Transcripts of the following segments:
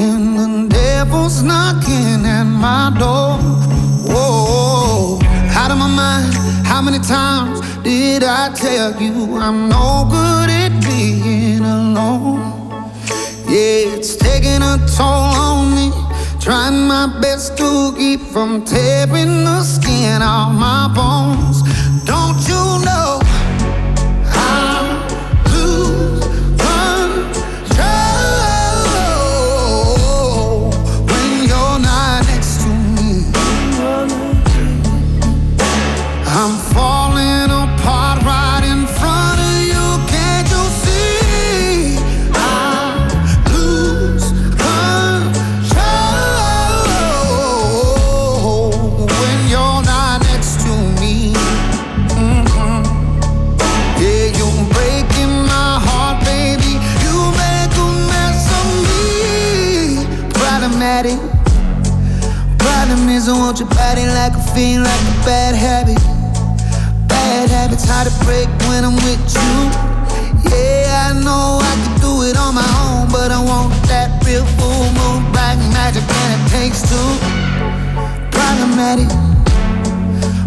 and the devil's knocking at my door. Whoa, out of my mind. How many times did I tell you I'm no good at being alone? Yeah, it's taking a toll on me. Trying my best to keep from tearing the skin off my bones. Your like a fiend, like a bad habit. Bad habits hard to break when I'm with you. Yeah, I know I can do it on my own, but I want that real full moon, black magic, and it takes two. Problematic.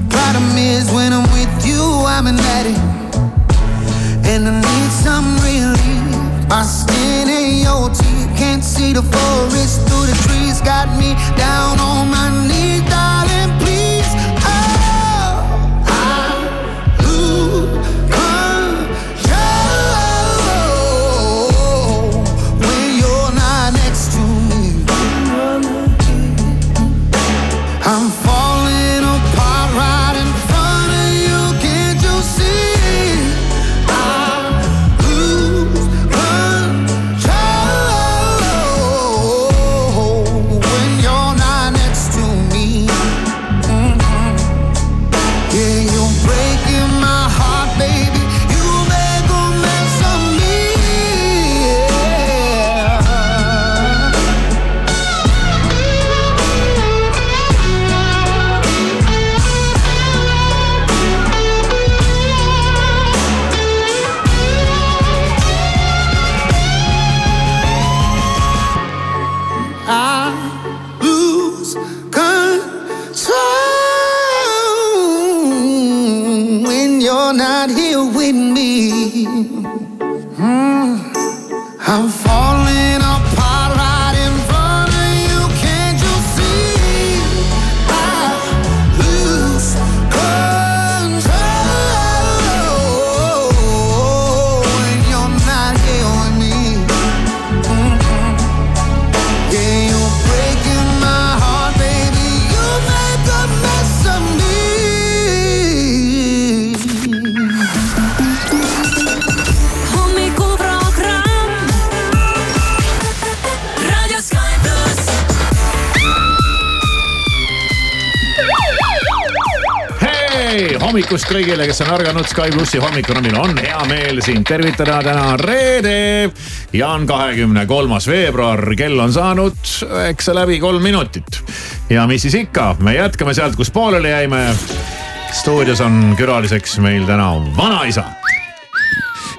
Problem is when I'm with you, I'm an addict, and I need some relief. My skin ain't your teeth, can't see the forest through the trees. Got me down on my knees, kõigile, kes on ärganud Sky plussi hommikuruumil, on hea meel sind tervitada. täna on reede ja on kahekümne kolmas veebruar, kell on saanud üheksa läbi kolm minutit. ja mis siis ikka, me jätkame sealt, kus pooleli jäime. stuudios on külaliseks meil täna vanaisa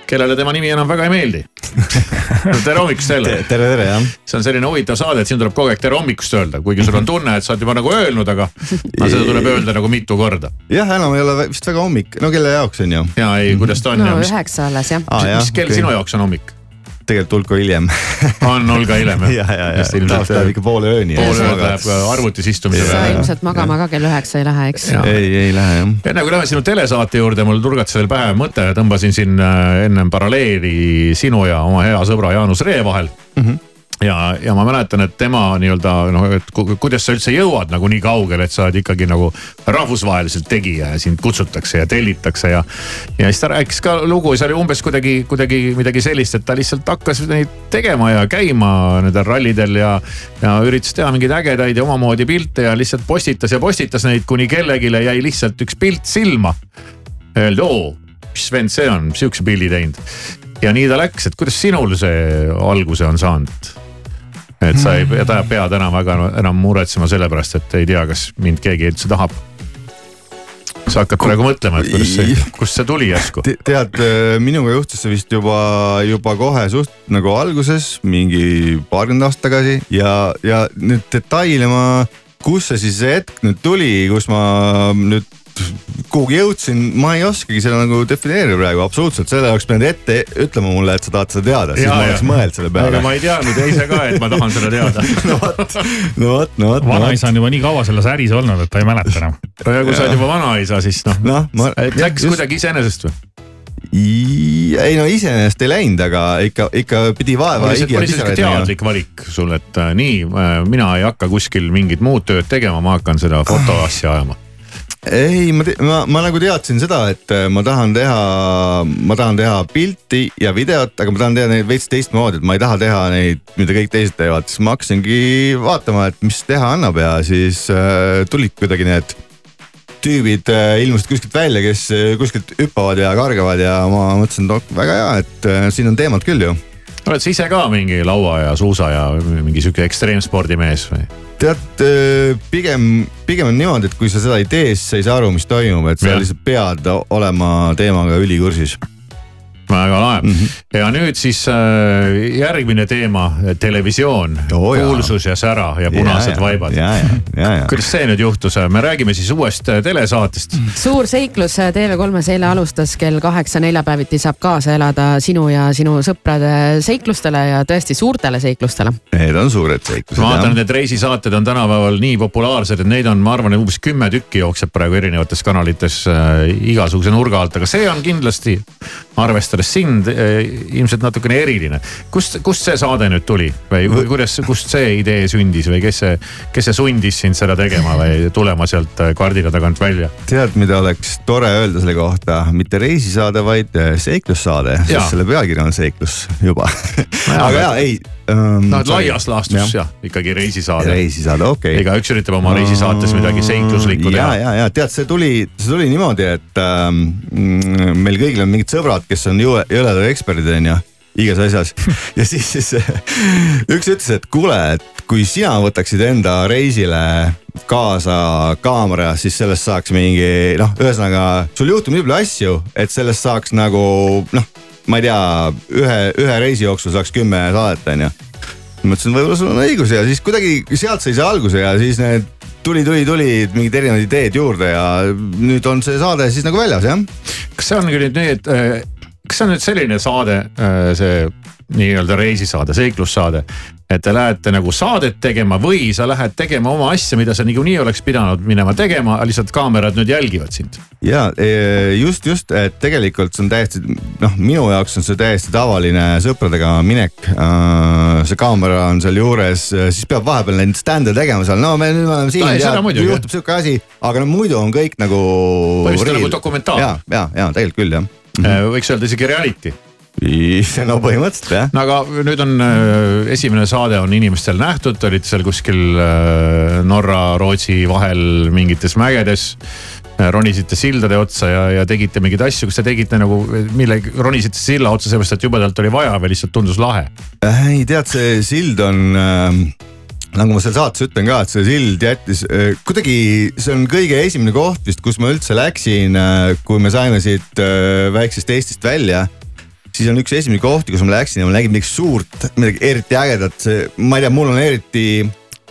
kellele tema nimi enam väga ei meeldi tere hommikust teile. tere, tere jah. see on selline huvitav saade, et siin tuleb kogu aeg tere hommikust öelda, kuigi sul on tunne, et sa oled juba nagu öelnud, aga aga seda tuleb öelda nagu mitu korda. jah, enam ei ole vist väga hommik, no kelle jaoks on ju? ja ei, kuidas ta on no ja mis, üheksa alles jah jah, mis kell okei. sinu jaoks on hommik? Tegelikult hulka hiljem on hulga hiljem ja, ja, ja tavaliselt läheb ikka poole ööni. pool ööd läheb äh, arvutis sa istumisele. ilmselt magama ka kell üheksa ei lähe, eks? Ja. ei, ei lähe jah. enne kui läheme sinu telesaate juurde, mul turgatas veel pähe mõte, tõmbasin siin äh, ennem paralleeli sinu ja oma hea sõbra Jaanus Ree vahel mm. Mhm. -hmm ja, ja ma mäletan, et tema nii-öelda noh, et ku- kuidas sa üldse jõuad nagu nii kaugele, et sa oled ikkagi nagu rahvusvaheliselt tegija ja sind kutsutakse ja tellitakse ja. ja siis ta rääkis ka lugu, see oli umbes kuidagi, kuidagi midagi sellist, et ta lihtsalt hakkas neid tegema ja käima nendel rallidel ja. ja üritas teha mingeid ägedaid ja omamoodi pilte ja lihtsalt postitas ja postitas neid, kuni kellelegi jäi lihtsalt üks pilt silma. Öeldi, oo, mis vend see on, sihukese pildi teinud. ja nii ta läks, et kuidas sinul see alguse on saanud? Et sa ei pea, pead enam väga enam muretsema selle pärast, et ei tea, kas mind keegi üldse tahab. sa hakkad praegu mõtlema, et kuidas see, kust see tuli järsku? Te, tead, minuga juhtus see vist juba, juba kohe suht nagu alguses, mingi paarkümmend aastat tagasi ja, ja nüüd detaile ma, kus see siis see hetk nüüd tuli, kus ma nüüd kuhugi jõudsin, ma ei oskagi seda nagu defineerida praegu absoluutselt, selle jaoks pidanud ette ütlema mulle, et sa tahad seda teada, siis Jaa, ma oleks mõelnud selle aga peale. ma ei teadnud ise ka, et ma tahan seda teada. no vot, no vot, no vot, no vanaisa on juba nii kaua selles äris olnud, et ta ei mäleta enam. no ja kui sa oled juba vanaisa, siis noh noh, ma. et läks kuidagi iseenesest või? ei no iseenesest ei läinud, aga ikka, ikka pidi vaeva. oli see sihuke teadlik valik sul, et äh, nii, mina ei hakka kuskil mingit muud tööd tegema, ma hakkan seda fotoasja ajama. ei, ma, ma, ma nagu teadsin seda, et äh, ma tahan teha, ma tahan teha pilti ja videot, aga ma tahan teha neid veits teistmoodi, et ma ei taha teha neid, mida kõik teised teevad, siis ma hakkasingi vaatama, et mis teha annab ja siis äh, tulid kuidagi need tüübid äh, ilmusid kuskilt välja, kes äh, kuskilt hüppavad ja kargavad ja ma mõtlesin, et oh, väga hea, et äh, siin on teemat küll ju oled sa ise ka mingi laua ja suusa ja mingi sihuke ekstreemspordimees või? tead, pigem, pigem on niimoodi, et kui sa seda ei tee, siis sa ei saa aru, mis toimub, et sa Jah. lihtsalt pead olema teemaga ülikursis. Väga lahe mm. -hmm. ja nüüd siis äh, järgmine teema, televisioon Oo, jaa. kuulsus ja sära ja punased vaibad. ja, ja, ja, ja. kuidas see nüüd juhtus, me räägime siis uuest äh, telesaatest. suur seiklus TV3-s eile alustas kell kaheksa neljapäeviti saab kaasa elada sinu ja sinu sõprade seiklustele ja tõesti suurtele seiklustele. Need on suured seiklused. ma vaatan, et need reisisaated on tänapäeval nii populaarsed, et neid on, ma arvan, umbes kümme tükki jookseb praegu erinevates kanalites äh, igasuguse nurga alt, aga see on kindlasti, arvestades sind äh, ilmselt natukene eriline. kust, kust see saade nüüd tuli või või kuidas, kust see idee sündis või kes see, kes see sundis sind seda tegema või tulema sealt äh, kardina tagant välja? tead, mida oleks tore öelda selle kohta, mitte reisisaade, vaid äh, seiklussaade, Jaa. sest selle pealkiri on seiklus juba. jaa, aga ja ei ähm,. noh, et laias laastus jah, ikkagi reisisaade. reisisaade, okei okay. igaüks üritab oma reisisaates midagi seikluslikku ja, teha. ja, ja tead, see tuli, see tuli niimoodi, et ähm, mm, meil kõigil on mingid sõbrad, kes on jõledad eksperdid onju igas asjas ja siis, siis üks ütles, et kuule, et kui sina võtaksid enda reisile kaasa kaamera, siis sellest saaks mingi noh, ühesõnaga sul juhtub nii palju asju, et sellest saaks nagu noh, ma ei tea, ühe, ühe reisi jooksul saaks kümme saadet onju mõtlesin, võib-olla sul on õigus ja siis kuidagi sealt sai see alguse ja siis need tuli, tuli, tuli mingid erinevad ideed juurde ja nüüd on see saade siis nagu väljas jah. kas see on nüüd nii, et äh, kas see on nüüd selline saade, see nii-öelda reisisaade, seiklussaade, et te lähete nagu saadet tegema või sa lähed tegema oma asja, mida sa niikuinii oleks pidanud minema tegema, lihtsalt kaamerad nüüd jälgivad sind. ja e, just, just, et tegelikult see on täiesti noh, minu jaoks on see täiesti tavaline sõpradega minek. see kaamera on seal juures, siis peab vahepeal neid stände tegema seal, no me nüüd me oleme siin No ja muidugi, juhtub sihuke asi, aga no muidu on kõik nagu. Põhimõtteliselt nagu dokumentaal. ja, ja, ja tegelikult küll jah. Äh, võiks öelda isegi reality. No põhimõtteliselt jah. no aga nüüd on äh, esimene saade on inimestel nähtud, te olite seal kuskil äh, Norra, Rootsi vahel mingites mägedes. ronisite sildade otsa ja, ja tegite mingeid asju, kas te tegite nagu mille, ronisite silla otsa sellepärast, et jubedalt oli vaja või lihtsalt tundus lahe? ei tead, see sild on äh, nagu ma seal saates ütlen ka, et see sild jättis äh, kuidagi, see on kõige esimene koht vist, kus ma üldse läksin äh,, kui me saime siit äh, väiksest Eestist välja. Siis on üks esimene kohti, kus ma läksin ja ma nägin midagi suurt, midagi eriti ägedat, see, ma ei tea, mul on eriti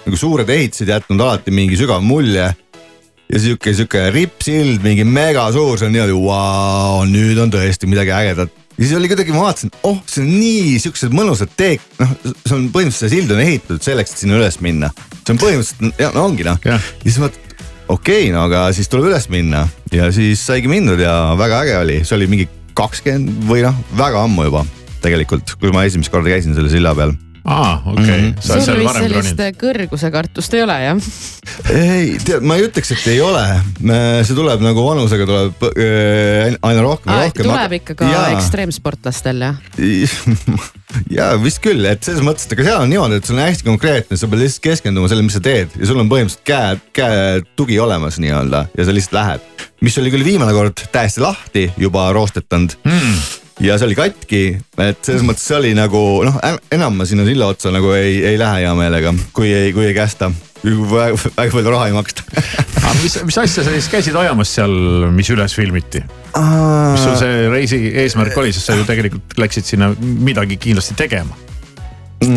nagu suured ehitised jätnud alati mingi sügav mulje ja sihuke, sihuke rippsild, mingi mega suur, see on niimoodi, vau, nüüd on tõesti midagi ägedat. ja siis oli kuidagi, ma vaatasin, oh, see on nii siuksed mõnusad teek, noh, see on põhimõtteliselt see sild on ehitatud selleks, et sinna üles minna. see on põhimõtteliselt, no ongi noh. Jah. ja siis vaatad, okei okay,, no aga siis tuleb üles minna ja siis saigi mindud ja väga äge oli, see oli mingi kakskümmend või noh, väga ammu juba tegelikult, kui ma esimest korda käisin selle silla peal aa, okei okay. Sa oled sul vist varem sellist roninud. kõrguse kartust ei ole jah? ei tead, ma ei ütleks, et ei ole, see tuleb nagu vanusega tuleb äh, aina rohkem ja rohkem. tuleb ikka ka ekstreemsportlastel jah? ja vist küll, et selles mõttes, et ega seal on niimoodi, et sul on hästi konkreetne, sa pead lihtsalt keskenduma sellele, mis sa teed ja sul on põhimõtteliselt käe, käetugi olemas nii-öelda ja sa lihtsalt lähed. mis oli küll viimane kord täiesti lahti juba roostetanud Mm. Ja see oli katki, et selles mõttes see oli nagu noh, enam ma sinna silla otsa nagu ei, ei lähe hea meelega, kui ei, kui ei kästa. väga, väga palju raha ei maksta. aga mis, mis asja sa siis käisid ajamas seal, mis üles filmiti? mis sul see reisi eesmärk oli, sest sa ju tegelikult läksid sinna midagi kindlasti tegema.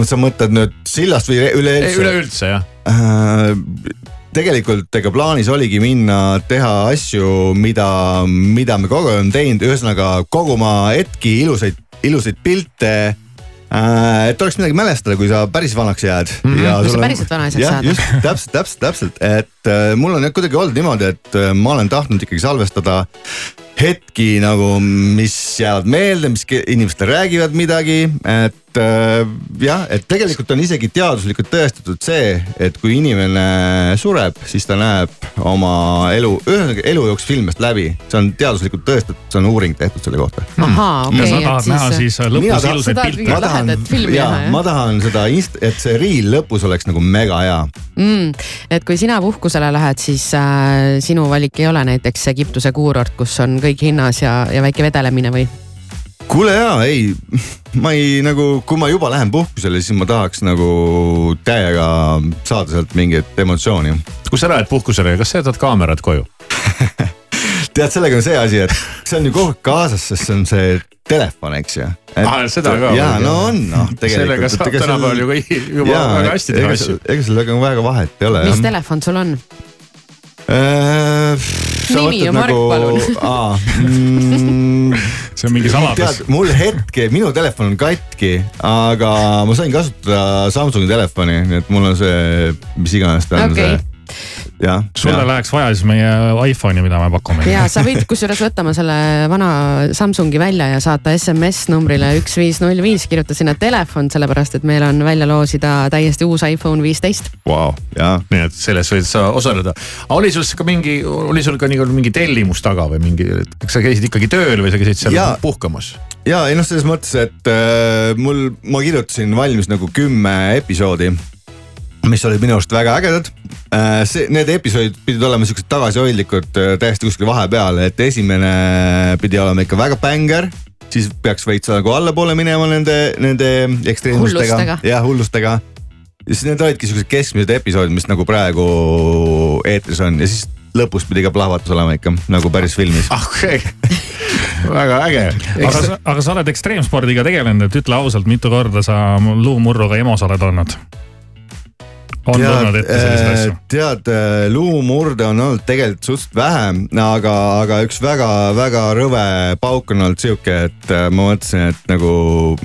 sa mõtled nüüd sillast või üleüldse? üleüldse jah. Äh, tegelikult ega plaanis oligi minna teha asju, mida, mida me kogu aeg oleme teinud, ühesõnaga koguma hetki, ilusaid, ilusaid pilte äh, et oleks midagi mälestada, kui sa päris vanaks jääd mm. -hmm. Kui sa päriselt vanaseks saad. just, täpselt, täpselt, täpselt, et äh, mul on jah kuidagi olnud niimoodi, et äh, ma olen tahtnud ikkagi salvestada hetki nagu, mis jäävad meelde, mis ke- inimestel räägivad midagi, et äh, jah, et tegelikult on isegi teaduslikult tõestatud see, et kui inimene sureb, siis ta näeb oma elu, ühesõnaga elu jooks filmist läbi, see on teaduslikult tõestatud, see on uuring tehtud selle kohta. ja sa okei, tahad näha et siis. siis lõpus Mina tahan- ilusaid Sa pilte lahedat filmi jaa ma tahan seda inst-, et see reel lõpus oleks nagu mega hea. mm,. et kui sina puhkusele lähed, siis äh, sinu valik ei ole näiteks Egiptuse kuurort, kus on kõik hinnas ja, ja väike vedelemine või? kuule jaa, ei, ma ei nagu, kui ma juba lähen puhkusele, siis ma tahaks nagu täiega saada sealt mingit emotsiooni kui sa lähed puhkusele, kas sa jätad kaamerad koju? tead, sellega on see asi, et see on ju kogu aeg kaasas, sest see on see telefon, eks ju. Ah, seda ka jaa, no on noh, sellega tegelikult. saab tänapäeval ju kõik juba väga hästi teha asju. ega seal väga, väga vahet ei ole mis jah. telefon sul on? Nimi ja mark, palun. aa, mm, see on mingi saladus mul hetke, minu telefon on katki, aga ma sain kasutada Samsungi telefoni, nii et mul on see, mis iganes ta on Okei. see. Sulle läheks vaja siis meie iPhone'i, mida me pakume. ja sa võid kusjuures võtta oma selle vana Samsungi välja ja saata SMS numbrile üks viis null viis, kirjuta sinna telefon, sellepärast et meil on välja loosida täiesti uus iPhone viisteist. Jaa. nii et selles võid sa osaleda. aga oli sul ka mingi, oli sul ka nii mingi tellimus taga või mingi, kas sa käisid ikkagi tööl või sa käisid seal Jaa. puhkamas? ja ei noh, selles mõttes, et äh, mul, ma kirjutasin valmis nagu kümme episoodi, mis olid minu arust väga ägedad äh,. see, need episoodid pidid olema siuksed tagasihoidlikud äh, täiesti kuskil vahepeal, et esimene pidi olema ikka väga bängar siis peaks veits nagu allapoole minema nende, nende ekstreemsustega Hullustega., jah hullustega. ja siis need olidki siuksed keskmised episoodid, mis nagu praegu eetris on ja siis lõpus pidi ka plahvatus olema ikka nagu päris filmis. okei, väga äge. aga sa, aga sa oled ekstreemspordiga tegelenud, et ütle ausalt, mitu korda sa luumurruga EMO-s oled olnud? On tulnud ette selliseid asju? tead, luumurde on olnud tegelikult suhteliselt vähe, aga, aga üks väga-väga rõve pauk on olnud sihuke, et äh, ma mõtlesin, et nagu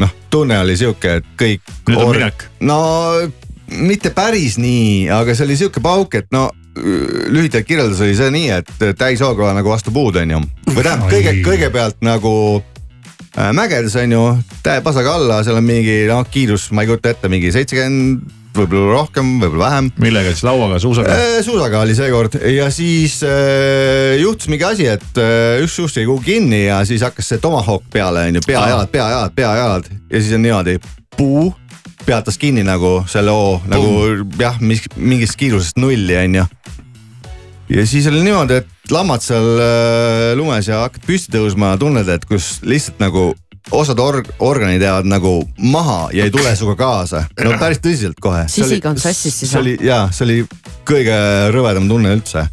noh, tunne oli sihuke, et kõik. Nüüd on minek. no mitte päris nii, aga see oli sihuke pauk, et no lühidalt kirjeldus oli see nii, et täishooga nagu vastu puud, on ju. või tähendab kõige, kõigepealt nagu äh, mägedes on ju, tähepasaga alla, seal on mingi noh, kiirus, ma ei kujuta ette, mingi seitsekümmend, võib-olla rohkem, võib-olla vähem. millega siis lauaga, suusaga? suusaga oli seekord ja siis äh, juhtus mingi asi, et äh, üks suust jäi kuhugi kinni ja siis hakkas see tomahawk peale on ju, peajalad, peajalad, peajalad ja siis on niimoodi, puu peatas kinni nagu selle hoo nagu jah, mis mingist kiirusest nulli on ju. ja siis oli niimoodi, et lammad seal äh, lumes ja hakkad püsti tõusma, tunned, et kus lihtsalt nagu osad org-, organid jäävad nagu maha ja ei tule sinuga kaasa. no päris tõsiselt kohe. Sisig on sassis siis see või? oli jaa, see oli kõige rõvedam tunne üldse.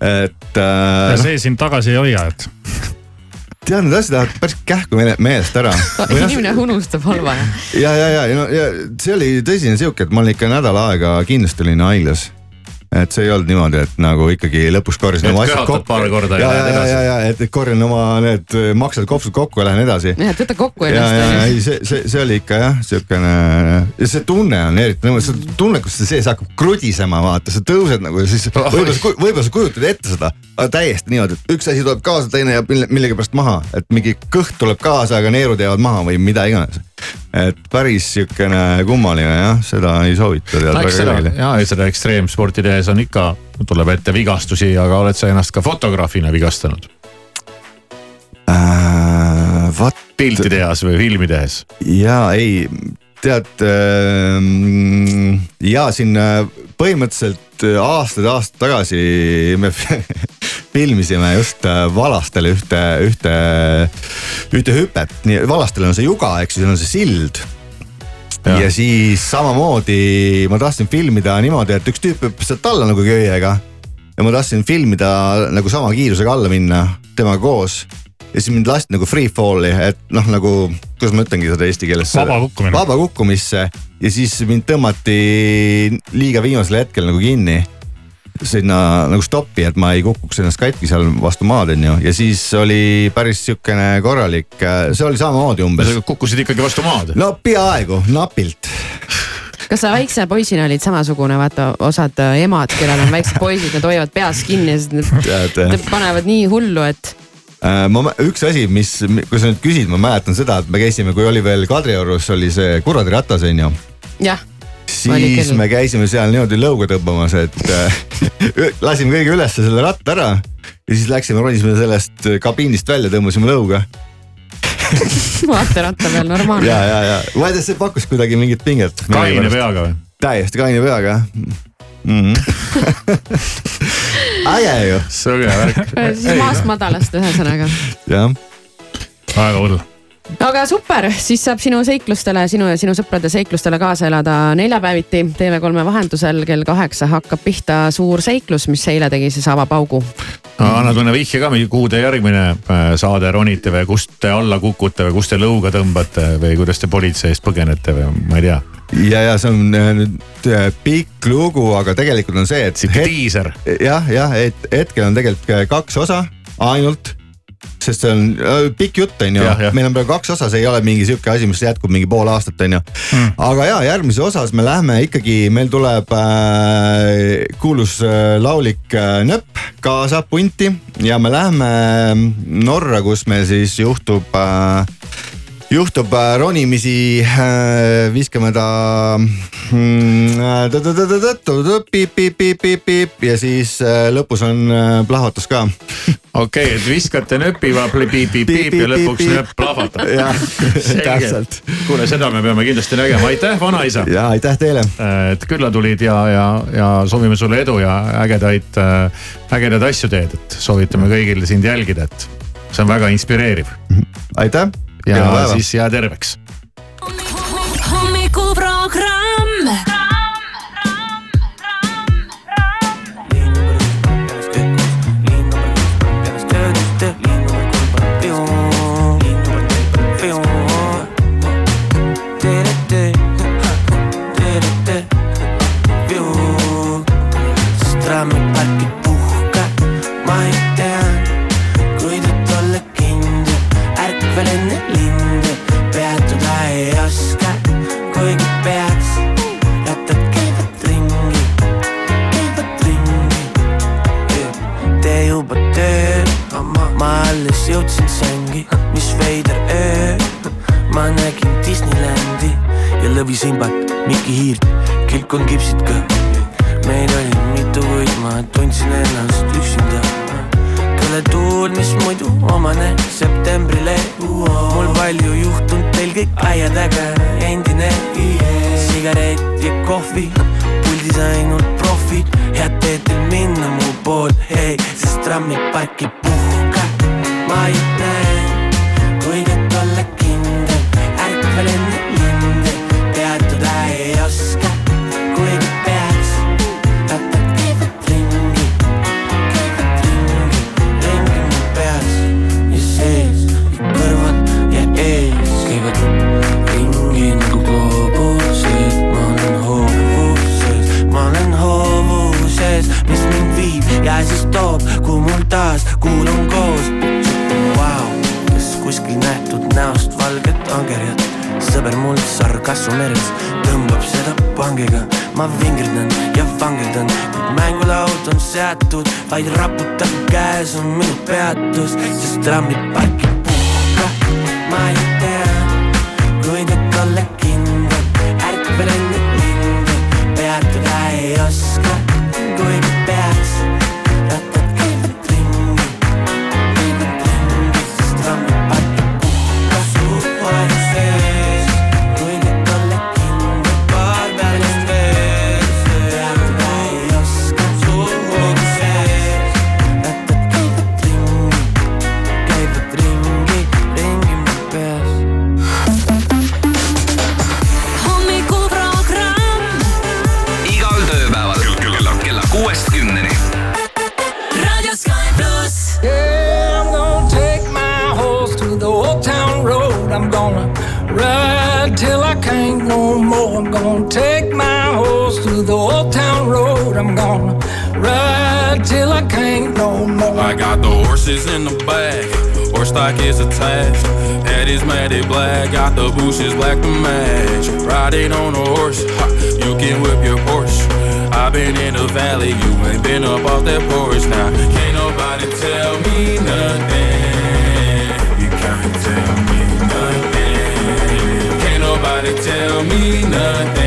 et äh, ja noh, see sind tagasi ei hoia, et tead need asjad lähevad päris kähku meele- meelest ära. inimene unustab halva ja. ja, ja, ja, no, ja see oli tõsine sihuke, et ma olin ikka nädal aega kindlasti olin haiglas. Et see ei olnud niimoodi, et nagu ikkagi lõpuks korjasin oma asjad kokku. paar korda ja ja, ja ja, edasi. ja, ja, et korjan oma need maksed kopsud kokku ja lähen edasi jah, et võta kokku ja, ja, ja ennast. ei, see, see, see oli ikka jah, siukene ja see tunne on eriti nagu see tunne, kus see sees hakkab krudisema, vaata, sa tõused nagu ja siis võib-olla sa, võib-olla sa kujutad ette seda, aga täiesti niimoodi, et üks asi tuleb kaasa, teine jääb mille- millegipärast maha, et mingi kõht tuleb kaasa, aga neerud jäävad maha või mida iganes. Et päris siukene kummaline jah, seda ei soovita tead väga seda kellelegi. ja seda ekstreemsporti tehes on ikka, tuleb ette vigastusi, aga oled sa ennast ka fotograafina vigastanud? Äh, vaat pilti tehes või filmi tehes? ja ei, tead ähm, ja siin äh, põhimõtteliselt äh, aastaid-aastaid tagasi me filmisime just äh, Valastele ühte, ühte ühte hüpet, nii Vallastel on see juga, eks ju, seal on see sild. Jah. ja siis samamoodi ma tahtsin filmida niimoodi, et üks tüüp hüppas sealt alla nagu köiega. ja ma tahtsin filmida nagu sama kiirusega alla minna temaga koos. ja siis mind lasti nagu free fall'i, et noh, nagu kuidas ma ütlengi seda eesti keeles. Vaba kukkumine. vaba kukkumisse ja siis mind tõmmati liiga viimasel hetkel nagu kinni sinna nagu stoppi, et ma ei kukuks ennast katki seal vastu maad, on ju, ja siis oli päris sihukene korralik, see oli samamoodi umbes. kukkusid ikkagi vastu maad. no peaaegu, napilt. kas sa väikse poisina olid samasugune, vaata osad äh, emad, kellel on väiksed poisid, nad hoiavad peas kinni ja siis nad panevad nii hullu, et Äh, ma, üks asi, mis, kui sa nüüd küsid, ma mäletan seda, et me käisime, kui oli veel Kadriorus oli see Kuradi ratas, on ju. jah, siis me käisime seal niimoodi lõuga tõmbamas, et äh, lasime kõige ülesse selle ratta ära ja siis läksime, ronisime sellest kabiinist välja, tõmbasime lõuga. vaateratta peal normaalne ja, ja, ja ma ei tea, see pakkus kuidagi mingit pinget. kaine. peaga või? täiesti kaine peaga jah mm. -hmm. äge ju, sõge värk. siis maast madalast ühesõnaga. jah. väga hull. Aga super, siis saab sinu seiklustele, sinu ja sinu sõprade seiklustele kaasa elada neljapäeviti TV3 vahendusel kell kaheksa hakkab pihta suur seiklus, mis eile tegi siis avapaugu. annad mõne vihje ka, kuhu te järgmine äh, saade ronite või kust te alla kukute või kust te lõuga tõmbate või kuidas te politseist põgenete või ma ei tea. ja, ja see on äh, nüüd äh, pikk lugu, aga tegelikult on see, et sihuke diiser. jah, jah, et hetkel on tegelikult kaks osa ainult. Sest see on äh, pikk jutt, on ju meil on praegu kaks osa, see ei ole mingi sihuke asi, mis jätkub mingi pool aastat, on ju. aga ja järgmises osas me lähme ikkagi, meil tuleb äh, kuulus äh, laulik äh, Nöpp kaasa punti. Ja me lähme Norra, kus meil siis juhtub äh, juhtub äh, ronimisi, viskame ta äh, piip, piip ja siis äh, lõpus on plahvatus ka. okei et viskate nööpi, piip-piip-piip ja lõpuks nööp plahvatab. jah, täpselt. kuule, seda me peame kindlasti nägema, aitäh, vanaisa. ja aitäh teile. et külla tulid ja, ja, ja soovime sulle edu ja ägedaid, ägedaid asju teed, et soovitame kõigil sind jälgida, et see on väga inspireeriv aitäh. Ja siis jää terveks. lõvisimbat, Mikki Hiirt, kilpkonn kipsid ka. meid oli mitu, kuid ma tundsin ennast üksinda. kõletuul, mis muidu omane septembrile, mul palju juhtunud, teil kõik aia taga endine, sigaret ja kohvi, puldis ainult profid, head teed teil minna mu pool, ei, sest trammipark ei puhka, ma ei näe, kuidas olla kindel, ärkvel enne taas kuulun koos wow.. kas kuskil nähtud näost valget angerjat, sõber mul sargassu meres tõmbab seda pangiga, ma vingerdan ja vangerdan, kuid mängulaud on seatud, vaid raputab käes on minu peatus, sest trammipark ei stock is attached. Head is matted black, got the bushes black to match. Riding on a horse, ha, you can whip your Porsche. I've been in the valley, you ain't been up off that porch now. Can't nobody tell me nothing. You can't tell me nothing. Can't nobody tell me nothing.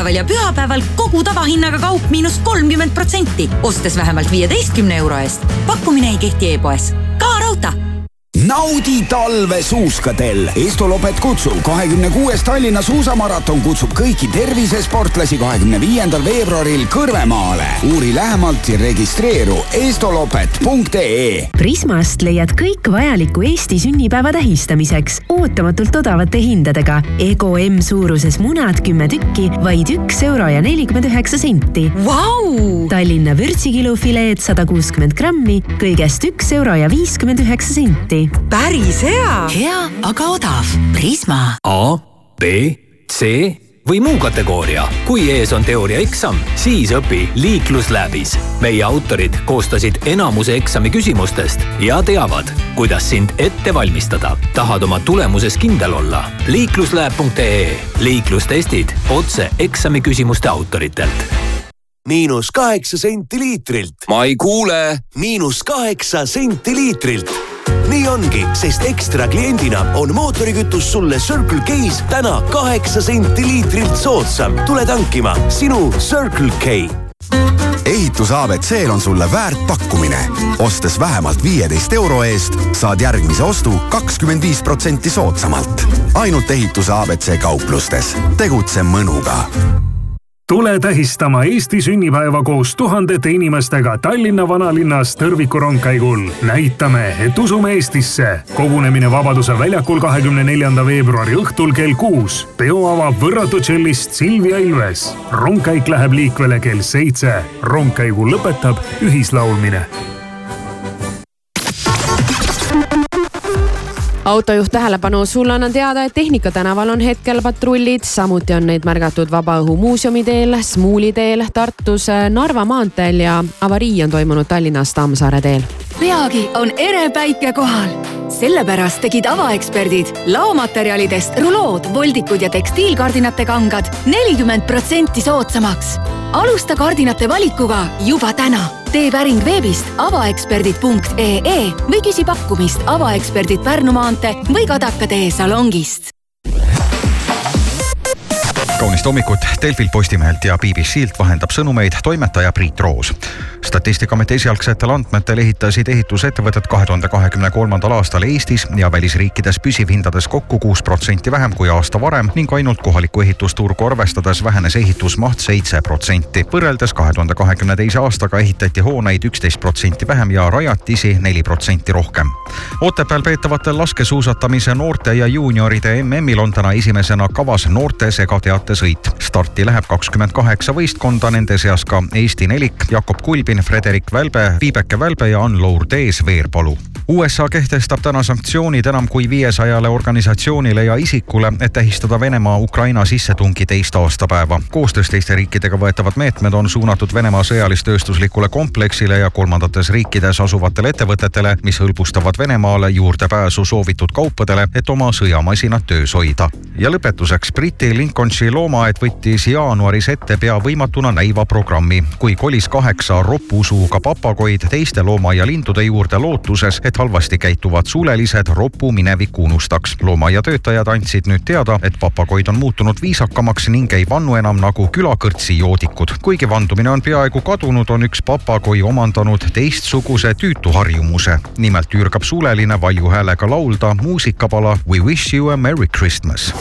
Laupäeval ja pühapäeval kogu tavahinnaga kaup miinus kolmkümmend protsenti, ostes vähemalt viieteistkümne euro eest. pakkumine ei kehti e-poes. ka raudtee naudi talve suuskadel. Estolopet kutsub kahekümne kuues Tallinna suusamaraton kutsub kõiki tervisesportlasi kahekümne viiendal veebruaril Kõrvemaale. uuri lähemalt ja registreeru estolopet.ee. Prismast leiad kõik vajaliku Eesti sünnipäeva tähistamiseks ootamatult odavate hindadega. Ego M suuruses munad kümme tükki, vaid üks euro ja nelikümmend üheksa senti wow!. Tallinna vürtsikilufileed sada kuuskümmend grammi, kõigest üks euro ja viiskümmend üheksa senti. Päris hea. hea, aga odav. Prisma. A, B, C või muu kategooria. kui ees on teooriaeksam, siis õpi liiklusläbis. meie autorid koostasid enamuse eksami küsimustest ja teavad, kuidas sind ette valmistada. tahad oma tulemuses kindel olla? liikluslab.ee liiklustestid otse eksami küsimuste autoritelt miinus kaheksa senti liitrilt. ma ei kuule. miinus kaheksa senti liitrilt nii ongi, sest ekstra kliendina on mootorikütus sulle Circle K-s täna kaheksa senti liitrilt soodsam. tule tankima sinu Circle K ehitus abc-l on sulle väärt pakkumine. ostes vähemalt viieteist euro eest saad järgmise ostu kakskümmend viis protsenti soodsamalt. ainult ehituse abc kauplustes. tegutse mõnuga tule tähistama Eesti sünnipäeva koos tuhandete inimestega Tallinna vanalinnas tõrvikurongkäigul. näitame, et usume Eestisse. kogunemine Vabaduse väljakul kahekümne neljanda veebruari õhtul kell kuus. peo avab võrratu tšellist Silvia Ilves. rongkäik läheb liikvele kell seitse. rongkäigu lõpetab ühislaulmine autojuht tähelepanu, sulle annan teada, et Tehnika tänaval on hetkel patrullid, samuti on neid märgatud Vabaõhumuuseumi teel, Smuuli teel, Tartus, Narva maanteel ja avarii on toimunud Tallinnas Tammsaare teel. Peagi on ere päike kohal. sellepärast tegid avaeksperdid laomaterjalidest rulood, voldikud ja tekstiilkardinate kangad nelikümmend protsenti soodsamaks. alusta kardinate valikuga juba täna. tee päring veebist avaeksperdid.ee või küsi pakkumist Avaeksperdid Pärnu maantee või Kadaka tee salongist kaunist hommikut Delfilt, Postimehelt ja BBC-lt vahendab sõnumeid toimetaja Priit Roos. Statistikaameti esialgsetel andmetel ehitasid ehitusettevõtted kahe tuhande kahekümne kolmandal aastal Eestis ja välisriikides püsivhindades kokku kuus protsenti vähem kui aasta varem ning ainult kohalikku ehitusturgu arvestades vähenes ehitusmaht seitse protsenti. võrreldes kahe tuhande kahekümne teise aastaga ehitati hooneid üksteist protsenti vähem ja rajatisi neli protsenti rohkem. Otepääl peetavatel laskesuusatamise noorte ja juunioride MM-il on täna esimesena kavas noorte segateate sõit. starti läheb kakskümmend kaheksa võistkonda, nende seas ka Eesti nelik Jakob Kulbin, Frederik Välbe, Viibeke Välbe ja Ann-Lour Tees Veerpalu. USA kehtestab täna sanktsioonid enam kui viiesajale organisatsioonile ja isikule, et tähistada Venemaa Ukraina sissetungi teist aastapäeva. koostöös teiste riikidega võetavad meetmed on suunatud Venemaa sõjalis-tööstuslikule kompleksile ja kolmandates riikides asuvatele ettevõtetele, mis hõlbustavad Venemaale juurdepääsu soovitud kaupadele, et oma sõjamasinat töös hoida. ja lõpetuseks Briti Lincolnshire loomaaed võttis jaanuaris ette pea võimatuna näiva programmi, kui kolis kaheksa ropusuuga papagoid teiste loomaialindude juurde lootuses, et halvasti käituvad sulelised ropu minevikku unustaks. loomaaia töötajad andsid nüüd teada, et papagoid on muutunud viisakamaks ning ei vannu enam nagu külakõrtsi joodikud. kuigi vandumine on peaaegu kadunud, on üks papagoi omandanud teistsuguse tüütu harjumuse. nimelt ürgab suleline valju häälega laulda muusikapala We wish you a merry Christmas.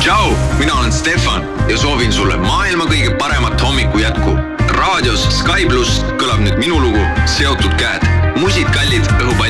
tšau, mina olen Stefan ja soovin sulle maailma kõige paremat hommiku jätku. Raadios Sky pluss kõlab nüüd minu lugu Seotud käed, musikallid õhupallid maha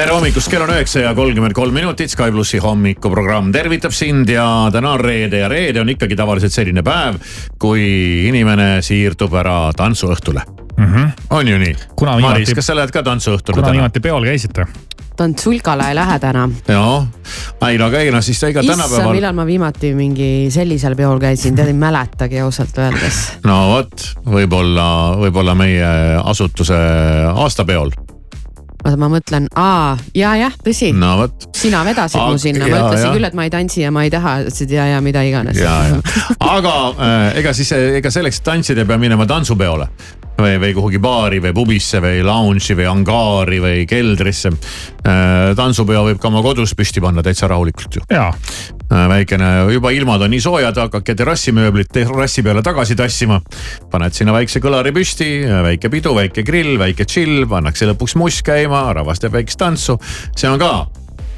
tere hommikust, kell on üheksa ja kolmkümmend kolm minutit, Sky plussi hommikuprogramm tervitab sind ja täna on reede ja reede on ikkagi tavaliselt selline päev, kui inimene siirdub ära tantsuõhtule mm. -hmm. on ju nii? Kuna Maris viimati-, kas sa lähed ka tantsuõhtule kuna täna? viimati peol käisite? tantsulkale ei lähe täna. jah, ei no aga ei noh, siis ega issand, tänapäeval, millal ma viimati mingi sellisel peol käisin, tead ei mäletagi ausalt öeldes. no vot, võib-olla, võib-olla meie asutuse aastapeol. oota, ma mõtlen, aa, ja, jah, tõsi. no sina vedasid Aga- mu sinna, ma ütlesin jah. küll, et ma ei tantsi ja ma ei taha, ütlesid ja, ja mida iganes. ja, ja, aga äh, ega siis, ega selleks, et tantsida, peab minema tantsupeole või, või kuhugi baari või pubisse või lounge'i või angaari või keldrisse äh,. tantsupeo võib ka oma kodus püsti panna täitsa rahulikult ju. jaa. väikene, juba ilmad on nii soojad, hakake terrassimööblit terrassi peale tagasi tassima. paned sinna väikse kõlari püsti, väike pidu, väike grill, väike chill, pannakse lõpuks must käima, rahvas teeb väikest tantsu. see on ka,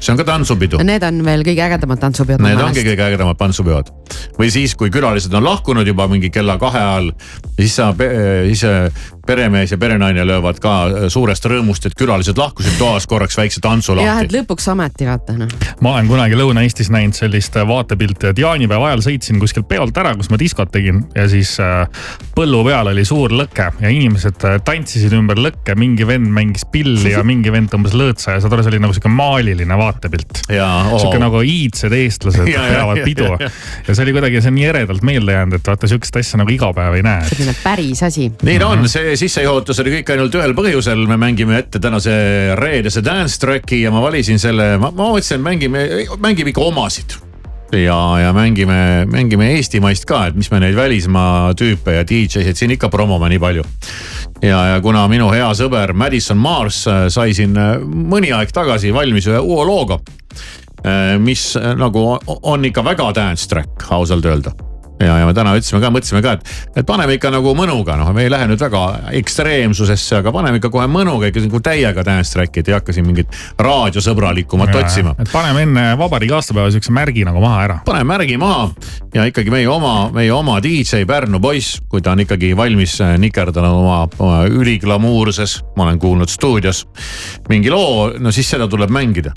see on ka tantsupidu. Need on veel kõige ägedamad tantsupeod Need ongi meelest. kõige ägedamad pantsupeod. või siis, kui külalised on lahkunud juba mingi kella kahe ajal, siis sa, siis äh, peremees ja perenaine löövad ka äh, suurest rõõmust, et külalised lahkusid toas korraks väikse tantsu jah, lahti et. lõpuks ometi vaata noh. ma olen kunagi Lõuna-Eestis näinud sellist vaatepilti, et jaanipäeva ajal sõitsin kuskilt peolt ära, kus ma diskot tegin ja siis äh, põllu peal oli suur lõke ja inimesed äh, tantsisid ümber lõkke, mingi vend mängis pilli ja mingi vend tõmbas lõõtsa ja saad aru, see oli nagu sihuke maaliline vaatepilt. sihuke nagu iidsed eestlased peavad ja, pidu ja, ja. ja see oli kuidagi, see on nii eredalt meelde jäänud, et vaata sihukest asja nagu iga päev ei näe. selline päris asi. nii ta on, see sissejuhatus oli kõik ainult ühel põhjusel, me mängime ette tänase reedese dance track'i ja ma valisin selle, ma, ma mõtlesin, et mängime, mängime ikka omasid. Ja, ja mängime, mängime eestimaist ka, et mis me neid välismaa tüüpe ja DJ-sid siin ikka promome nii palju. ja, ja kuna minu hea sõber Madison Mars äh, sai siin äh, mõni aeg tagasi valmis ühe uue looga, mis äh, nagu on ikka väga dance track, ausalt öelda ja, ja me täna ütlesime ka, mõtlesime ka, et, et paneme ikka nagu mõnuga, noh, me ei lähe nüüd väga ekstreemsusesse, aga paneme ikka kohe mõnuga ikka nagu täiega dance track'id ei hakka siin mingit raadiosõbralikumat otsima. et paneme enne vabariigi aastapäeva siukse märgi nagu maha ära. paneme märgi maha ja ikkagi meie oma, meie oma DJ Pärnu poiss, kui ta on ikkagi valmis äh, nikerdanud oma, oma üliglamuurses, ma olen kuulnud stuudios mingi loo, no siis seda tuleb mängida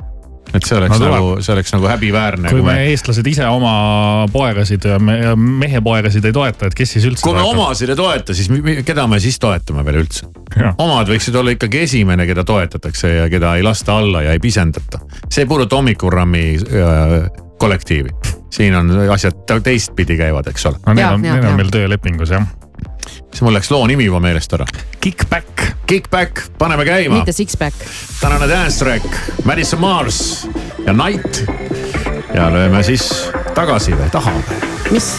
et see oleks No nagu, see oleks nagu häbiväärne. kui me eestlased ise oma poegasid ja me- ja mehepoegasid ei toeta, et kes siis üldse kui me toetab? omasid ei toeta, siis mi- keda me siis toetame veel üldse? omad võiksid olla ikkagi esimene, keda toetatakse ja keda ei lasta alla ja ei pisendata. see ei puuduta hommikuprogrammi äh, kollektiivi, siin on asjad te- teistpidi käivad, eks ole. no need on, need on meil töölepingus jah. siis mul läks loo nimi juba meelest ära. Kickback. Kickback, paneme käima mitte. six-pack. tänane dance track, Madison Mars ja Night. ja lööme siis tagasi või taha või? mis?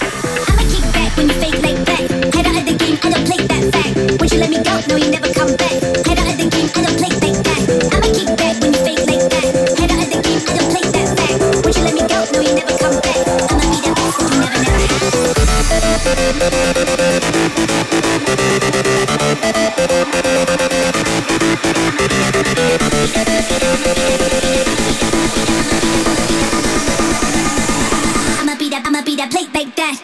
When you let me go, no, you never come back. Head out of the game, I don't play like that. I'ma kick back when you fake like that. Head out of the game, I don't play that fact. Once you let me go, no, you never come back. I'ma be the best that you never, never had. I'ma be that, I'ma be that plate like that.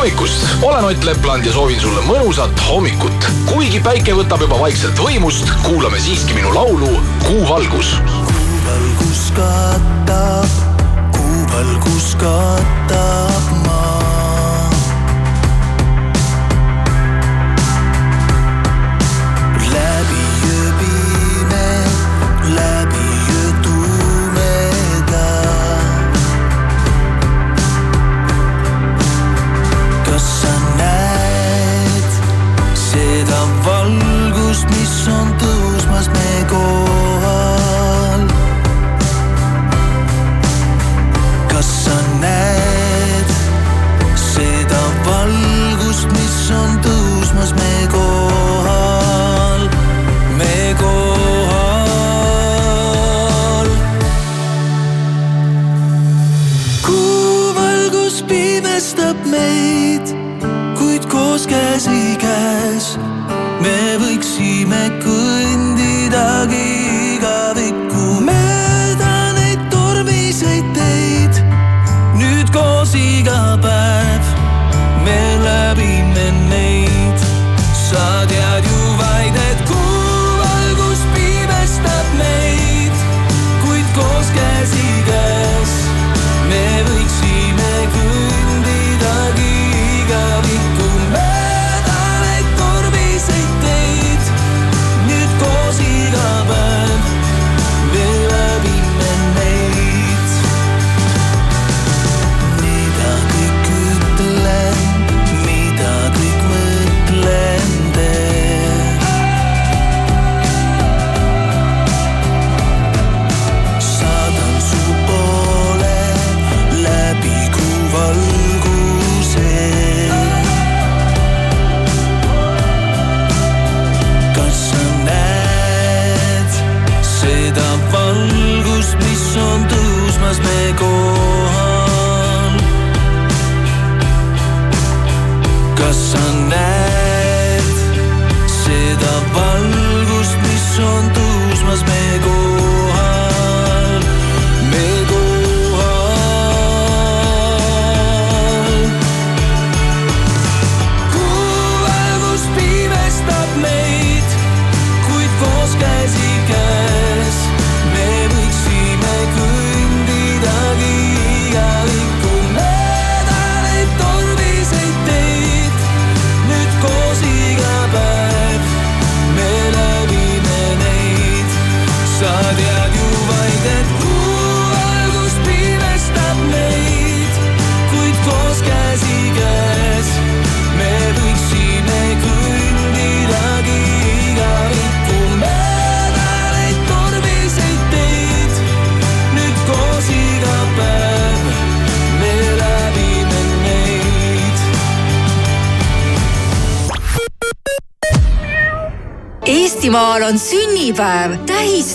hommikust, olen Ott Lepland ja soovin sulle mõnusat hommikut. kuigi päike võtab juba vaikselt võimust, kuulame siiski minu laulu Kuu valgus. valgus katab, kuu valgus katab maa.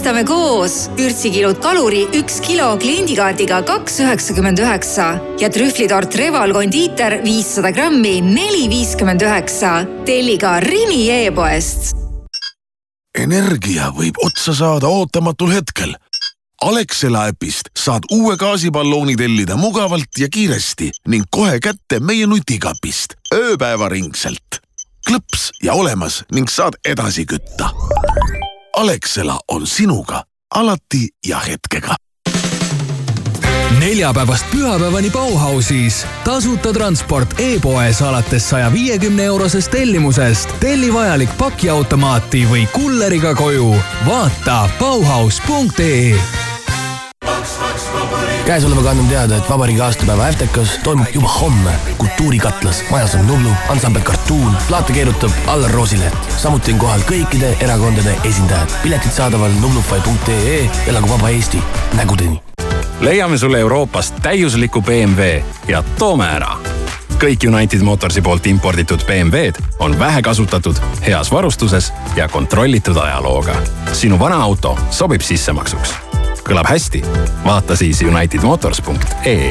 Tähistame koos. vürtsikilud kaluri üks kilo kliendikaardiga kaks üheksakümmend üheksa ja trühvlitort Reval kondiiter viissada grammi neli viiskümmend üheksa. telli ka Rimi e-poest energia võib otsa saada ootamatul hetkel. Alexela äpist saad uue gaasiballooni tellida mugavalt ja kiiresti ning kohe kätte meie nutikapist ööpäevaringselt. klõps ja olemas ning saad edasi kütta. Alexela on sinuga alati ja hetkega neljapäevast pühapäevani Bauhausis tasuta transport e-poes alates saja viiekümne eurosest tellimusest. telli vajalik pakiautomaati või kulleriga koju. vaata Bauhaus.ee käesolevaga annan teada, et vabariigi aastapäeva Äftekas toimub juba homme Kultuurikatlas. majas on Nublu, ansambel Kartuun, plaate keerutab Allar Roosileht. samuti on kohal kõikide erakondade esindajad. piletid saadaval nublufy.ee elagu vaba Eesti, nägudeni. leiame sulle Euroopast täiusliku BMW ja toome ära. kõik United Motorsi poolt imporditud BMW-d on vähekasutatud, heas varustuses ja kontrollitud ajalooga. sinu vana auto sobib sissemaksuks. Kõlab hästi? vaata siis unitedmotors.ee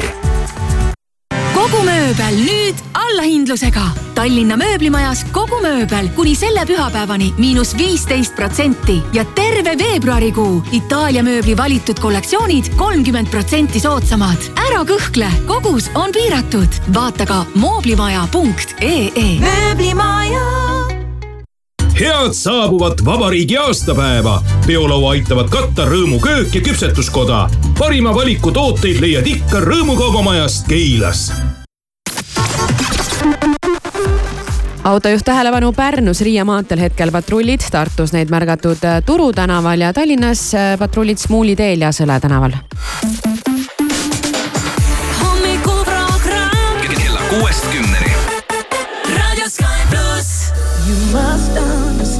kogu mööbel nüüd allahindlusega. Tallinna mööblimajas kogu mööbel kuni selle pühapäevani miinus viisteist protsenti ja terve veebruarikuu Itaalia mööbli valitud kollektsioonid kolmkümmend protsenti soodsamad. ära kõhkle, kogus on piiratud. vaata ka mooblimaja.ee. mööblimaja head saabuvat vabariigi aastapäeva. peolaua aitavad katta Rõõmuköök ja küpsetuskoda. parima valiku tooteid leiad ikka Rõõmukaubamajast Keilas autojuht tähelepanu Pärnus Riia maanteel hetkel patrullid, Tartus neid märgatud äh, Turu tänaval ja Tallinnas äh, patrullid Smuuli teel ja Sõle tänaval. hommikuprogramm kella kuuest kümneni. Raadio Sky pluss. You must understand,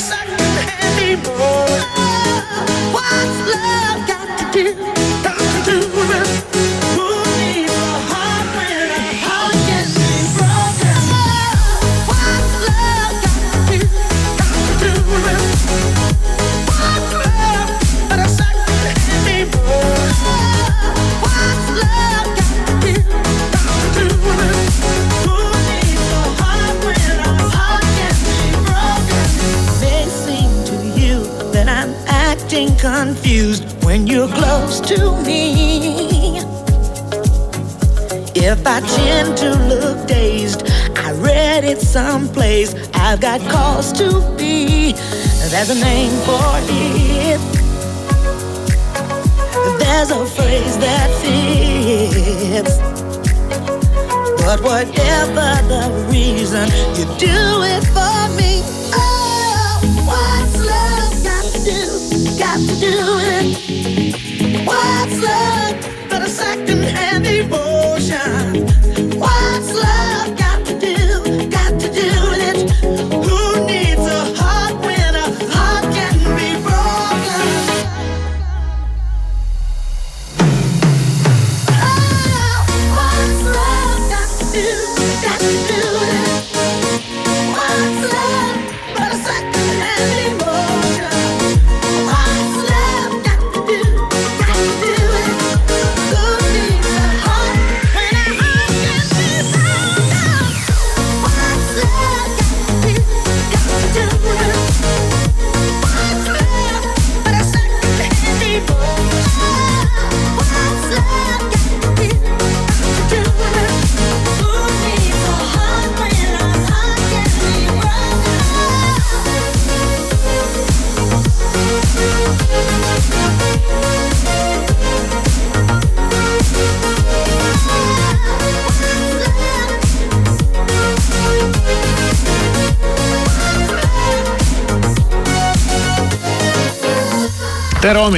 second anymore. What's love? You're close to me. If I tend to look dazed, I read it someplace. I've got cause to be. There's a name for it. There's a phrase that fits. But whatever the reason, you do it for me. Got to do it. What's love but a second-hand emotion?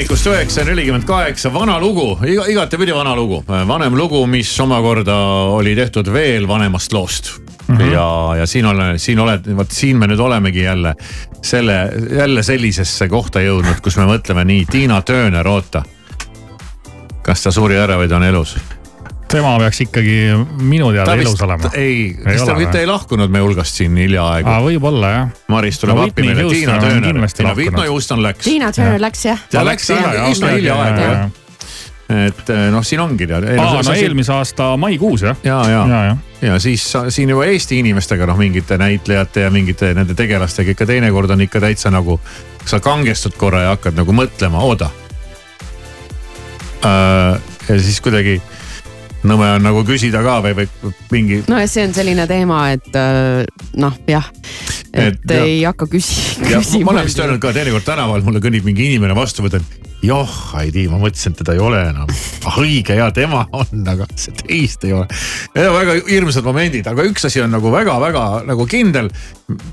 Hommikust, üheksa nelikümmend kaheksa, vana lugu, iga, igatepidi vana lugu. vanem lugu, mis omakorda oli tehtud veel vanemast loost mm. -hmm. ja, ja siin olen, siin oled, vot siin me nüüd olemegi jälle selle, jälle sellisesse kohta jõudnud, kus me mõtleme nii, Tiina Tööner, oota. kas ta suri ära või ta on elus? Tema peaks ikkagi minu teada vist- elus olema. ei, kas ta mitte ei lahkunud meie hulgast siin hiljaaegu? aa, võib-olla jah. Maris tuleb No appi meile, Tiina on Tööner. no. Whitney Houston läks. Tiina Turner läks jah. ta läks üsna hiljaaegu jah. et eh, noh, siin ongi tead. aa, no eelmise aasta maikuus jah. ja, ja, ja, ja. ja siis siin juba Eesti inimestega noh, mingite näitlejate ja mingite nende tegelastega ikka teinekord on ikka täitsa nagu. sa kangestud korra ja hakkad nagu mõtlema, oota. ja siis kuidagi nõme on nagu küsida ka või, või mingi no ja see on selline teema, et äh, noh, jah, et, Et jah. ei hakka küsi- ja ma küsima olen vist öelnud ka teinekord tänaval mulle kõnnib mingi inimene vastu, mõtlen. joh, ei tea, ma mõtlesin, et teda ei ole enam. õige ja tema on, aga see teist ei ole. Need on väga hirmsad momendid, aga üks asi on nagu väga-väga nagu kindel.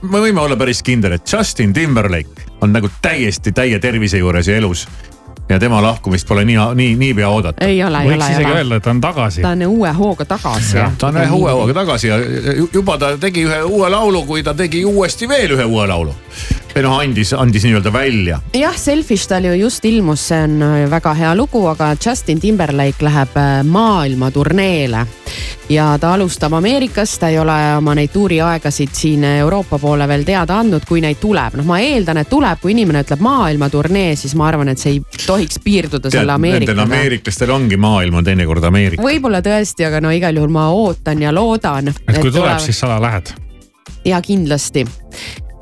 me võime olla päris kindel, et Justin Timberlake on nagu täiesti täie tervise juures ja elus. Ja tema lahkumist pole nii, nii, niipea oodata. ei ole, ei ole, ei ole. et ta on tagasi ta on uue hooga tagasi ta on ühe uue hooga tagasi ja ju- juba ta tegi ühe uue laulu, kui ta tegi uuesti veel ühe uue laulu. Või noh, andis, andis nii-öelda välja jah, Selfish tal ju just ilmus, see on äh, väga hea lugu, aga Justin Timberlake läheb äh, maailmaturneele ja ta alustab Ameerikas, ta ei ole oma neid tuuriaegasid siin Euroopa poole veel teada andnud, kui neid tuleb, noh, ma eeldan, et tuleb, kui inimene ütleb maailmaturnee, siis ma arvan, et see ei tohiks piirduda tead, selle nendel Ameerikaga. ameeriklastel ongi maailm on teinekord Ameerika. võib-olla tõesti, aga no igal juhul ma ootan ja loodan. et kui tuleb, siis sa lähed. ja kindlasti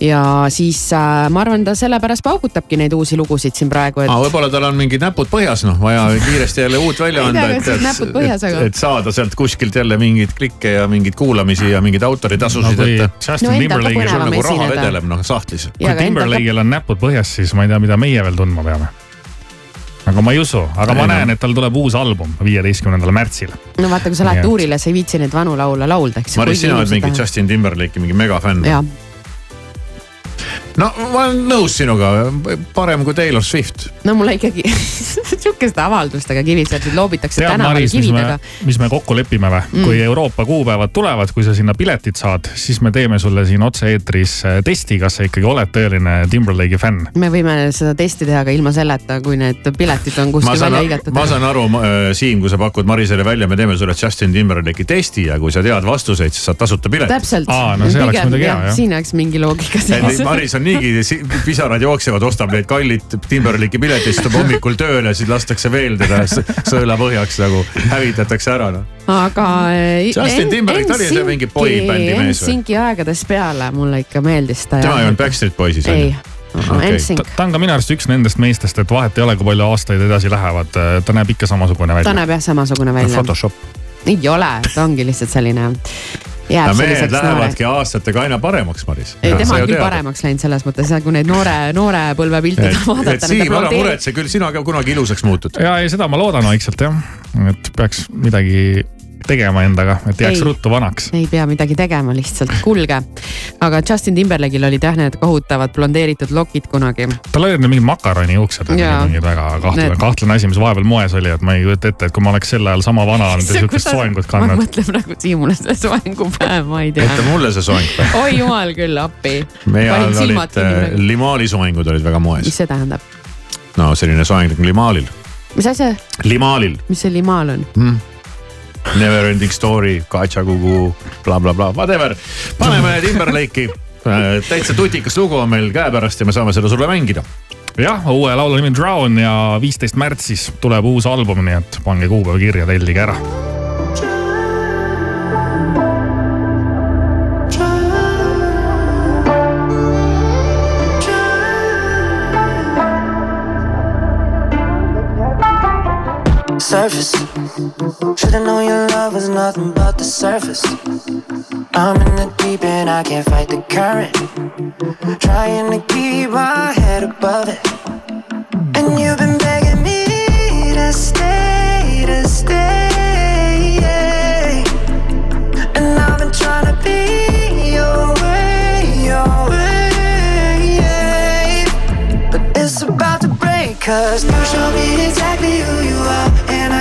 ja siis äh, ma arvan, ta sellepärast paugutabki neid uusi lugusid siin praegu, et aa, võib-olla tal on mingid näpud põhjas, noh, vaja kiiresti jälle uut välja anda näpud põhjas, aga- et saada sealt kuskilt jälle mingeid klikke ja mingeid kuulamisi ja mingeid autoritasusid No et. Justin No Timberlake'il- sul nagu raha esineda. vedeleb noh sahtlis. kui Timberlake'il on näpud põhjas, siis ma ei tea, mida meie veel tundma peame. aga ma ei usu, aga ma näen, et tal tuleb uus album viieteistkümnendal märtsil. no vaata, kui sa lähed et- tuurile, sa ei viitsi neid vanu laule laulda, eks. Maris, sina oled mingi Justin Timberlake'i mingi megafänn. No ma olen nõus sinuga, parem kui Taylor Swift. no mulle ikkagi sihukeste avaldustega kivisetud loobitakse tänaval Maris, mis me kividega., mis me kokku lepime või Mm. kui Euroopa kuupäevad tulevad, kui sa sinna piletid saad, siis me teeme sulle siin otse-eetris äh, testi, kas sa ikkagi oled tõeline Timberlake'i fänn. me võime seda testi teha ka ilma selleta, kui need piletid on kuskil välja, hõigatud. ma saan aru, Siim, kui sa pakud Marisele välja, me teeme sulle Justin Timberlake'i testi ja kui sa tead vastuseid, siis saad tasuta pileti. täpselt. no see oleks muidugi hea, jah. siin oleks mingi loogika sees. Maris on niigi, pisarad jooksevad, ostab neid kallid Timberlake'i pileteid, istub hommikul tööle, siis lastakse veel teda s- sõela põhjaks nagu hävitatakse ära noh. aga. Justin Timberlake, ta oli see mingi boybändi mees või? NSYNC-i aegadest peale mulle ikka meeldis ta. tema ei olnud Backstreet Boysis on ei ju?, okay. NSYNC, ta on ka minu arust üks nendest meestest, et vahet ei ole, kui palju aastaid edasi lähevad, ta näeb ikka samasugune ta välja. näeb jah samasugune välja. Photoshop. ei ole, ta ongi lihtsalt selline. Ja jääb mehed selliseks lähevadki aastatega aina paremaks, Maris. ei, tema on küll. paremaks läinud selles mõttes, kui neid noore, noore põlve pilte et, vaadata. et Siim, ära muretse, küll sina ka kunagi ilusaks muutud. ja ei, seda ma loodan vaikselt jah, et peaks midagi tegema endaga, et jääks Ei. ruttu vanaks. ei pea midagi tegema, lihtsalt kulge. aga Justin Timberlake'il olid jah need kohutavad blondeeritud lokid kunagi. tal olid need mingid makaronijuuksed, Jaa. mingid väga kahtlane Need-, kahtlane asi, mis vahepeal moes oli, et ma ei kujuta ette, et kui ma oleks sel ajal sama vana olnud ja sihukest soengut ma kandnud. mõtlen praegu Siimule seda soengupäeva, ma ei tea ette. mulle see soeng. oi jumal küll, appi. meie ajal olid äh, kinni. limaali soengud olid väga mis moes. see tähendab? no selline soeng nagu limaalil, mis asja, limaalil mis see limaal on? hmm.. Never ending story, Katšakugu bla,, blablabla, whatever. paneme Timberlake'i. täitsa tutikas lugu on meil käepärast ja me saame seda sulle mängida. jah, uue laulu nimi on Drown ja viisteist märtsis tuleb uus album, nii et pange kuupäev kirja, tellige ära. Surface. Should've known your love was nothing but the surface. I'm in the deep and I can't fight the current. Trying to keep my head above it. And you've been begging me to stay, to stay. And I've been trying to be your way, your way. But it's about to break, cause you show me exactly who you are,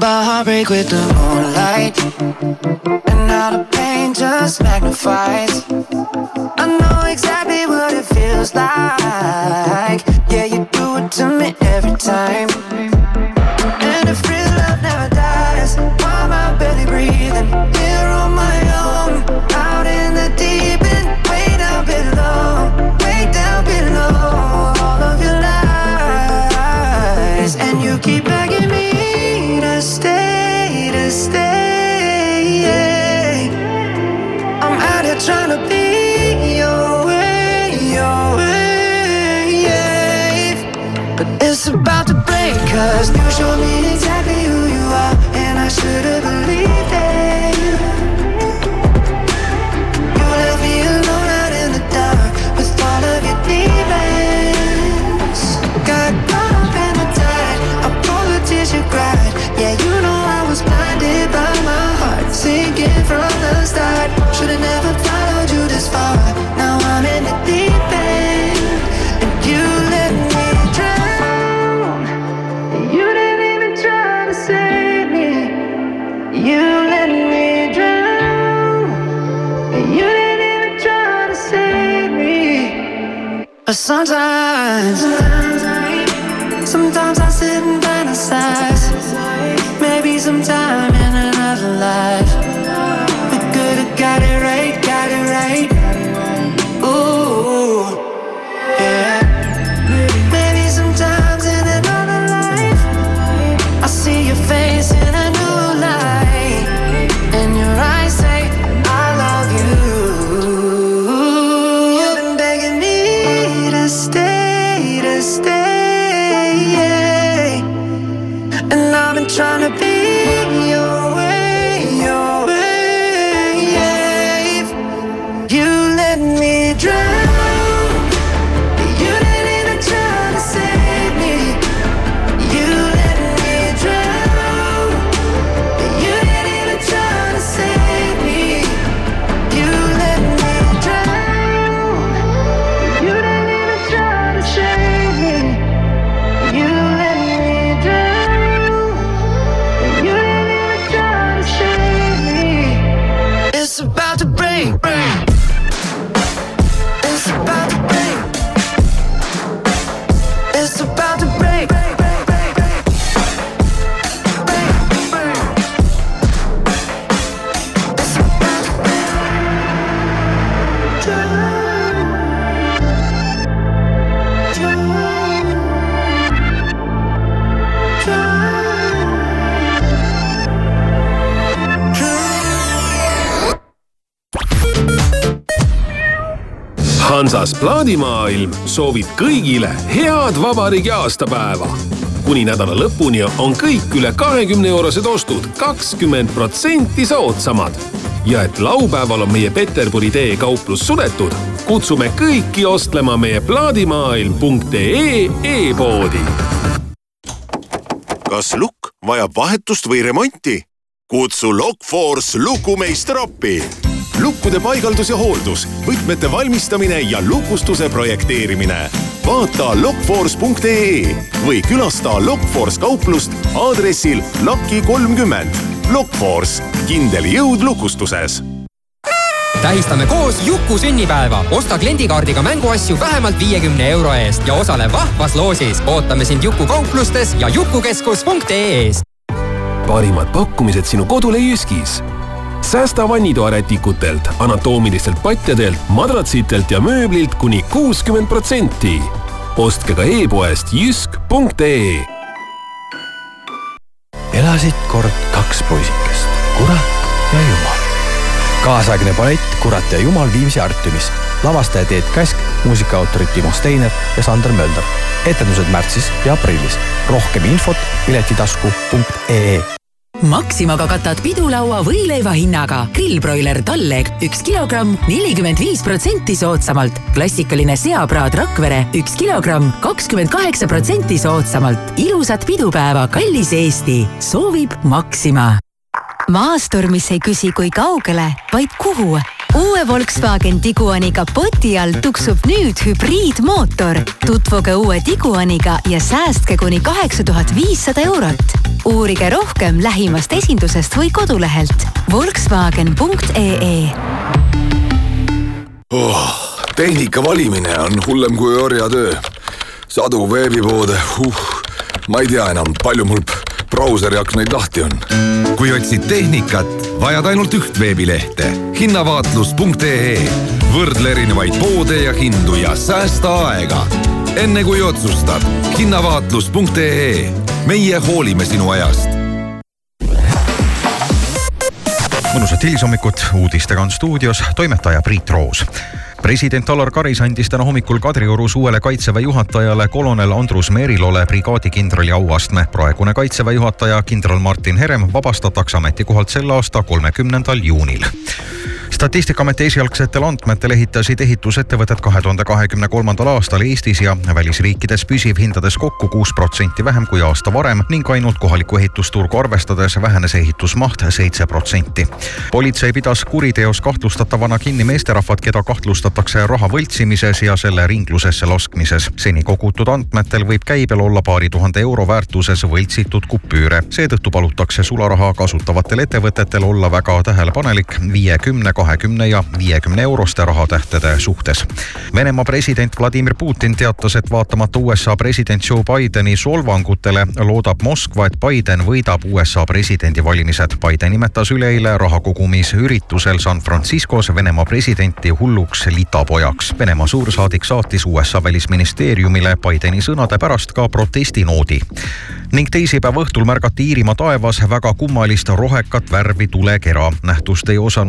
about heartbreak with the moonlight, and how the pain just magnifies. I know exactly what it feels like. Yeah, you do it to me every time. Cause you show me exactly who you are, and I should've But sometimes, sometimes I sit and fantasize. Maybe sometime in another life, Hansas plaadimaailm soovib kõigile head vabariigi aastapäeva. kuni nädala lõpuni on kõik üle kahekümne eurosed ostud kakskümmend protsenti soodsamad. ja et laupäeval on meie Peterburi tee kauplus suletud, kutsume kõiki ostlema meie plaadimaailm.ee e-poodi. kas lukk vajab vahetust või remonti? kutsu Lockforce lukumeister appi. Lukkude paigaldus ja hooldus, võtmete valmistamine ja lukustuse projekteerimine. vaata lockforce.ee või külasta Lockforce kauplust aadressil Laki kolmkümmend. Lockforce, kindel jõud lukustuses tähistame koos Juku sünnipäeva. osta kliendikaardiga mänguasju vähemalt viiekümne euro eest ja osale vahvas loosis. ootame sind Juku kauplustes ja jukukeskus.ee-s. parimad pakkumised sinu kodule Jyskis. Säästa vannitoarätikutelt, anatoomilistelt patjadelt, madratsitelt ja mööblilt kuni kuuskümmend protsenti. ostke ka e-poest jysk.ee. elasid kord kaks poisikest, kurat ja jumal. kaasaegne ballett Kurat ja Jumal Viimsi Artiumis. lavastaja Teet Käsk, muusikaautorid Timo Steiner ja Sander Mölder. etendused märtsis ja aprillis. rohkem infot piletitasku.ee Maximaga katad pidulaua võileiva hinnaga. grillbroiler Talleg üks kilogramm, nelikümmend viis protsenti soodsamalt. klassikaline seapraad Rakvere üks kilogramm, kakskümmend kaheksa protsenti soodsamalt. ilusat pidupäeva, kallis Eesti, soovib Maxima maastur, mis ei küsi, kui kaugele, vaid kuhu. uue Volkswagen Tiguani kapoti all tuksub nüüd hübriidmootor. tutvuge uue Tiguaniga ja säästke kuni kaheksa tuhat viissada eurot. Uurige rohkem lähimast esindusest või kodulehelt Volkswagen.ee oh, tehnika valimine on hullem kui orjatöö. sadu veebipoode, uh, ma ei tea enam, palju mul brauseri aknaid lahti on. kui otsid tehnikat, vajad ainult üht veebilehte hinnavaatlus.ee. võrdle erinevaid poode ja hindu ja säästa aega. Enne kui otsustad, hinnavaatlus.ee. meie hoolime sinu ajast. Mõnusat hilishommikut, uudistega on stuudios toimetaja Priit Roos. President Alar Karis andis täna hommikul Kadriorus uuele kaitseväe juhatajale kolonel Andrus Merilole brigaadikindrali auastme. praegune kaitseväe juhataja kindral Martin Herem vabastatakse ametikohalt selle aasta kolmekümnendal juunil statistikaameti esialgsetel andmetel ehitasid ehitusettevõtted kahe tuhande kahekümne kolmandal aastal Eestis ja välisriikides püsivhindades kokku kuus protsenti vähem kui aasta varem ning ainult kohalikku ehitusturgu arvestades vähenes ehitusmaht seitse protsenti. politsei pidas kuriteos kahtlustatavana kinni meesterahvad, keda kahtlustatakse raha võltsimises ja selle ringlusesse laskmises. seni kogutud andmetel võib käibel olla paari tuhande euro väärtuses võltsitud kupüüre. seetõttu palutakse sularaha kasutavatel ettevõtetel olla väga tähelepanelik viiekümne kahekümne ja viiekümne euroste rahatähtede suhtes. Venemaa president Vladimir Putin teatas, et vaatamata USA president Joe Bideni solvangutele loodab Moskva, et Biden võidab USA presidendivalimised. Biden nimetas üleeile rahakogumisüritusel San Franciscos Venemaa presidenti hulluks litapojaks. Venemaa suursaadik saatis USA välisministeeriumile Bideni sõnade pärast ka protestinoodi ning teisipäeva õhtul märgati Iirimaa taevas väga kummalist rohekat värvi tulekera. nähtust ei osanud